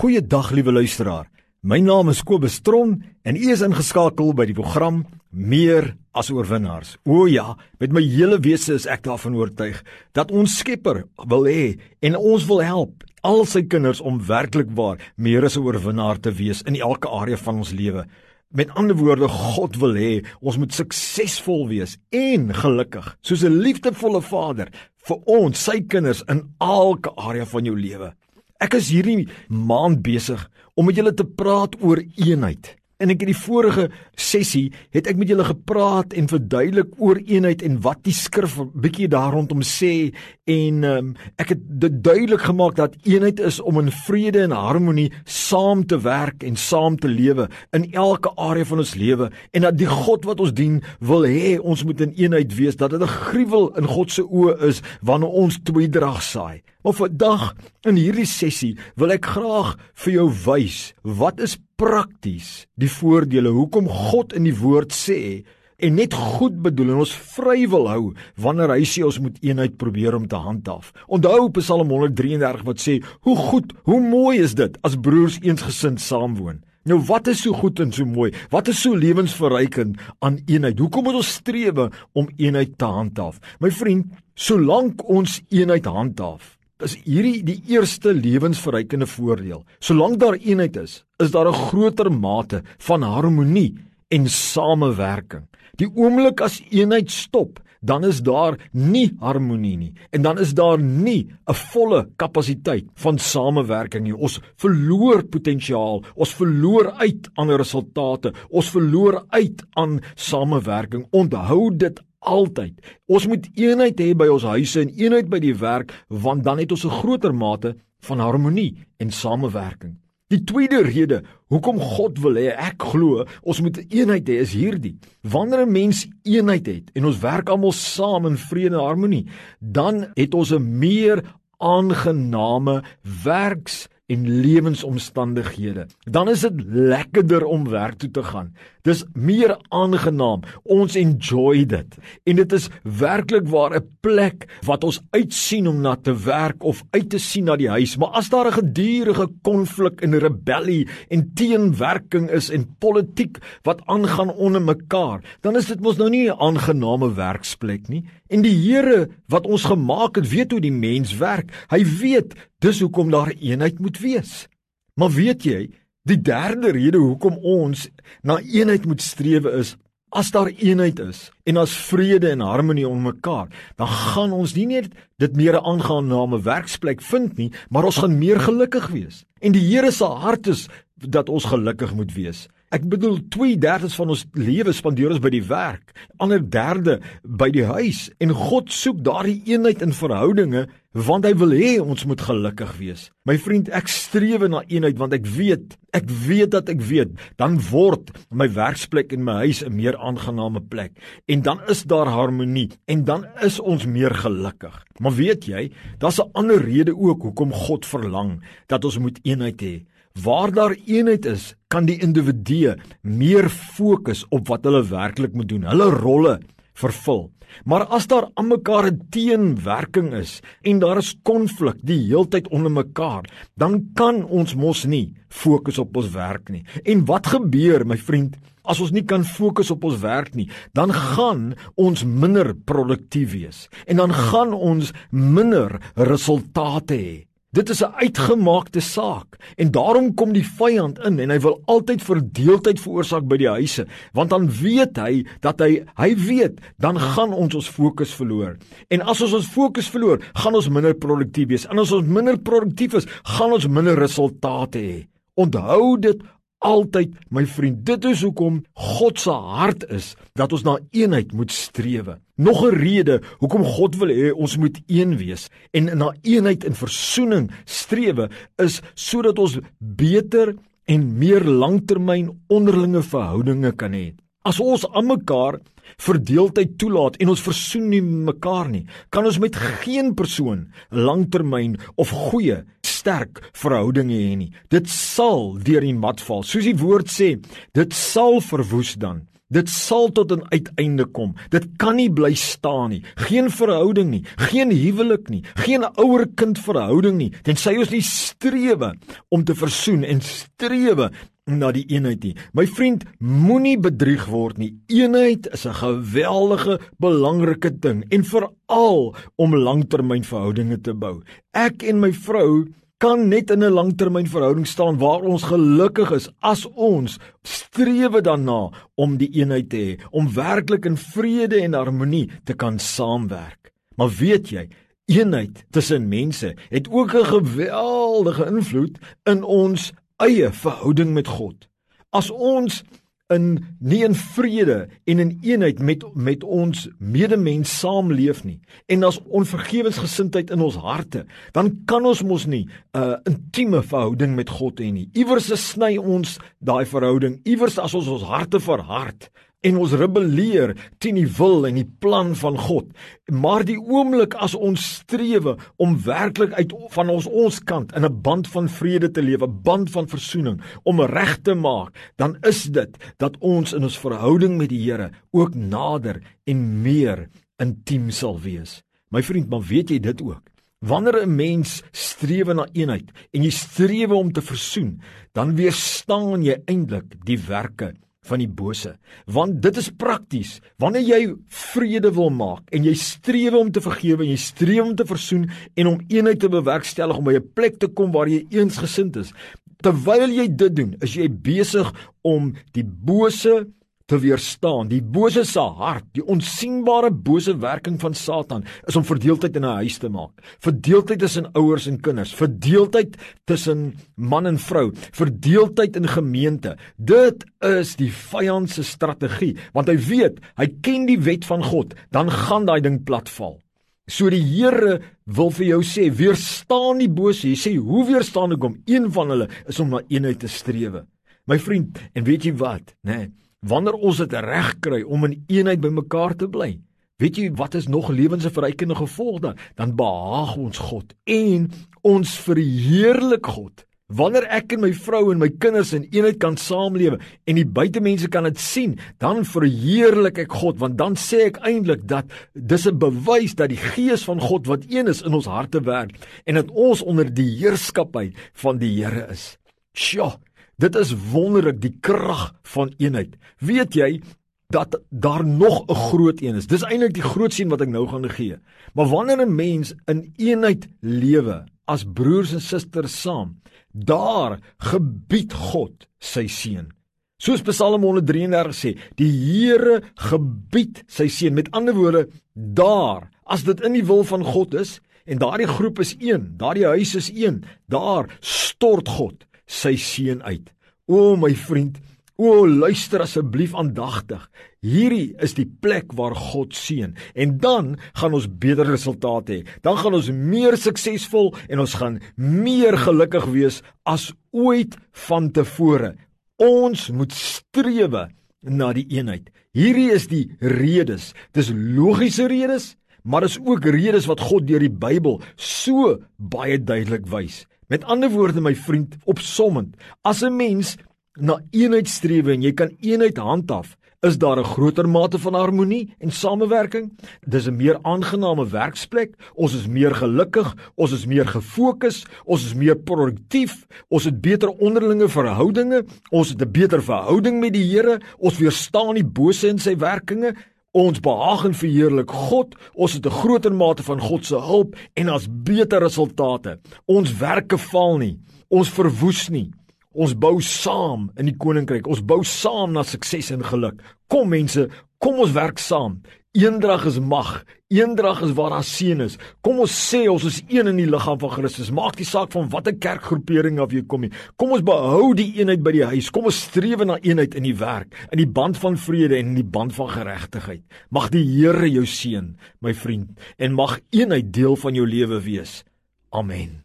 Goeiedag liewe luisteraar. My naam is Kobus Tron en u is ingeskakel by die program Meer as oorwinnaars. O ja, met my hele wese is ek daarvan oortuig dat ons Skepper wil hê en ons wil help al sy kinders om werklik waar meer as 'n oorwinnaar te wees in elke area van ons lewe. Met ander woorde, God wil hê ons moet suksesvol wees en gelukkig, soos 'n liefdevolle Vader vir ons, sy kinders in elke area van jou lewe. Ek is hierdie maand besig om met julle te praat oor eenheid. En ek in die vorige sessie het ek met julle gepraat en verduidelik oor eenheid en wat die skrif bietjie daar rondom sê en um, ek het dit duidelik gemaak dat eenheid is om in vrede en harmonie saam te werk en saam te lewe in elke area van ons lewe en dat die God wat ons dien wil hê ons moet in eenheid wees dat dit 'n gruwel in God se oë is wanneer ons tweedrag saai. Maar vandag in hierdie sessie wil ek graag vir jou wys wat is prakties die voordele hoekom God in die woord sê en net goed bedoel en ons vry wil hou wanneer hy sê ons moet eenheid probeer om te handhaaf. Onthou Psalm 133 wat sê hoe goed, hoe mooi is dit as broers eensgesind saamwoon. Nou wat is so goed en so mooi? Wat is so lewensverrykend aan eenheid? Hoekom moet ons streef om eenheid te handhaaf? My vriend, solank ons eenheid handhaaf, is hierdie die eerste lewensverrykende voordeel. Solank daar eenheid is, is daar 'n groter mate van harmonie en samewerking. Die oomblik as eenheid stop, dan is daar nie harmonie nie en dan is daar nie 'n volle kapasiteit van samewerking nie. Ons verloor potensiaal, ons verloor uit aan resultate, ons verloor uit aan samewerking. Onthou dit altyd. Ons moet eenheid hê by ons huise en eenheid by die werk want dan het ons 'n groter mate van harmonie en samewerking. Die tweede rede hoekom God wil hê ek glo ons moet eenheid hê is hierdie. Wanneer 'n mens eenheid het en ons werk almal saam in vrede en harmonie, dan het ons 'n meer aangename werks en lewensomstandighede. Dan is dit lekkerder om werk toe te gaan. Dis meer aangenaam. Ons enjoy dit. En dit is werklik waar 'n plek wat ons uitsien om na te werk of uit te sien na die huis. Maar as daar 'n gedurende konflik en rebellie en teenwerking is en politiek wat aangaan onder mekaar, dan is dit mos nou nie 'n aangename werksplek nie. En die Here wat ons gemaak het, weet hoe die mens werk. Hy weet dis hoekom daar eenheid moet wees. Maar weet jy, Die derde rede hoekom ons na eenheid moet streef is as daar eenheid is en as vrede en harmonie om mekaar, dan gaan ons nie net dit meer 'n aangename werksplek vind nie, maar ons gaan meer gelukkig wees. En die Here se hart is dat ons gelukkig moet wees. Ek bedoel 2/3 van ons lewe spandeer ons by die werk, ander derde by die huis en God soek daardie eenheid in verhoudinge want hy wil hê ons moet gelukkig wees. My vriend, ek streef na eenheid want ek weet, ek weet dat ek weet, dan word my werksplek en my huis 'n meer aangename plek en dan is daar harmonie en dan is ons meer gelukkig. Maar weet jy, daar's 'n ander rede ook hoekom God verlang dat ons moet eenheid hê. Waar daar eenheid is, kan die individu meer fokus op wat hulle werklik moet doen, hulle rolle vervul. Maar as daar aan mekaar 'n teenwerking is en daar is konflik die heeltyd onder mekaar, dan kan ons mos nie fokus op ons werk nie. En wat gebeur, my vriend, as ons nie kan fokus op ons werk nie, dan gaan ons minder produktief wees en dan gaan ons minder resultate hê. Dit is 'n uitgemaakte saak en daarom kom die vyand in en hy wil altyd verdeeldheid veroorsaak by die huise want dan weet hy dat hy hy weet dan gaan ons ons fokus verloor. En as ons ons fokus verloor, gaan ons minder produktief wees. En as ons minder produktief is, gaan ons minder resultate hê. Onthou dit altyd, my vriend. Dit is hoekom God se hart is dat ons na eenheid moet streef. Nog 'n rede hoekom God wil hê ons moet een wees en na eenheid en versoening streef is sodat ons beter en meer langtermyn onderlinge verhoudinge kan hê. As ons aan mekaar verdeeldheid toelaat en ons versoen nie mekaar nie, kan ons met geen persoon langtermyn of goeie sterk verhoudinge hê nie. Dit sal deur die mat val. Soos die woord sê, dit sal verwoes dan. Dit sal tot 'n uiteinde kom. Dit kan nie bly staan nie. Geen verhouding nie, geen huwelik nie, geen ouer-kind verhouding nie, tensy ons nie strewe om te versoen en strewe na die eenheid nie. My vriend, moenie bedrieg word nie. Eenheid is 'n geweldige belangrike ding en veral om langtermynverhoudinge te bou. Ek en my vrou kan net in 'n langtermynverhouding staan waar ons gelukkig is as ons strewe daarna om die eenheid te hê, om werklik in vrede en harmonie te kan saamwerk. Maar weet jy, eenheid tussen mense het ook 'n geweldige invloed in ons eie verhouding met God. As ons in nie in vrede en in eenheid met met ons medemens saamleef nie. En as onvergewensgesindheid in ons harte dan kan ons mos nie 'n uh, intieme verhouding met God hê nie. Iewers sny ons daai verhouding. Iewers as ons ons harte verhard en ons rebelleer teen die wil en die plan van God. Maar die oomblik as ons strewe om werklik uit van ons ons kant in 'n band van vrede te lewe, band van versoening, om reg te maak, dan is dit dat ons in ons verhouding met die Here ook nader en meer intiem sal wees. My vriend, maar weet jy dit ook? Wanneer 'n mens streef na eenheid en jy streef om te versoen, dan weerstaan jy eintlik die werke van die bose. Want dit is prakties. Wanneer jy vrede wil maak en jy streef om te vergewe en jy streef om te versoen en om eenheid te bewerkstellig om by 'n plek te kom waar jy eensgesind is. Terwyl jy dit doen, is jy besig om die bose te weerstaan. Die bose se hart, die onsigbare bose werking van Satan is om verdeeldheid in 'n huis te maak. Verdeeldheid tussen ouers en kinders, verdeeldheid tussen man en vrou, verdeeldheid in gemeente. Dit is die vyand se strategie, want hy weet, hy ken die wet van God, dan gaan daai ding platval. So die Here wil vir jou sê, weerstaan die bose. Hy sê, hoe weerstaan ek hom? Een van hulle is om na eenheid te strewe. My vriend, en weet jy wat, nê? Nee, wanneer ons dit reg kry om in eenheid bymekaar te bly. Weet jy wat is nog lewensverrykende gevolg dan? Dan behaag ons God en ons verheerlik God. Wanneer ek en my vrou en my kinders in eenheid kan saamlewe en die buitemense kan dit sien, dan verheerlik ek God want dan sê ek eintlik dat dis 'n bewys dat die gees van God wat een is in ons harte werk en dat ons onder die heerskappy van die Here is. Sjoe, Dit is wonderlik die krag van eenheid. Weet jy dat daar nog 'n groot een is? Dis eintlik die groot sien wat ek nou gaan gee. Maar wanneer 'n mens in eenheid lewe as broers en susters saam, daar gebied God sy seën. Soos Psalm 133 sê, die Here gebied sy seën. Met ander woorde, daar, as dit in die wil van God is en daardie groep is een, daardie huis is een, daar stort God sy seën uit. O my vriend, o luister asseblief aandagtig. Hierdie is die plek waar God seën en dan gaan ons beter resultate hê. Dan gaan ons meer suksesvol en ons gaan meer gelukkig wees as ooit vantevore. Ons moet strewe na die eenheid. Hierdie is die redes. Dis logiese redes, maar is ook redes wat God deur die Bybel so baie duidelik wys. Met ander woorde my vriend, opsommend, as 'n mens na eenheid streef en jy kan eenheid handhaaf, is daar 'n groter mate van harmonie en samewerking. Dis 'n meer aangename werksplek. Ons is meer gelukkig, ons is meer gefokus, ons is meer produktief, ons het beter onderlinge verhoudinge, ons het 'n beter verhouding met die Here, ons weerstaan die bose in sy werkinge. Ons behaag en verheerlik God. Ons het 'n groter mate van God se hulp en ons beter resultate. Ons werke val nie. Ons verwoes nie. Ons bou saam in die koninkryk. Ons bou saam na sukses en geluk. Kom mense, kom ons werk saam. Eendrag is mag. Eendrag is waar daar seën is. Kom ons sê ons is een in die liggaam van Christus. Maak nie saak van watter kerkgroepering of jy kom nie. Kom ons behou die eenheid by die huis. Kom ons streef na eenheid in die werk, in die band van vrede en in die band van geregtigheid. Mag die Here jou seën, my vriend, en mag eenheid deel van jou lewe wees. Amen.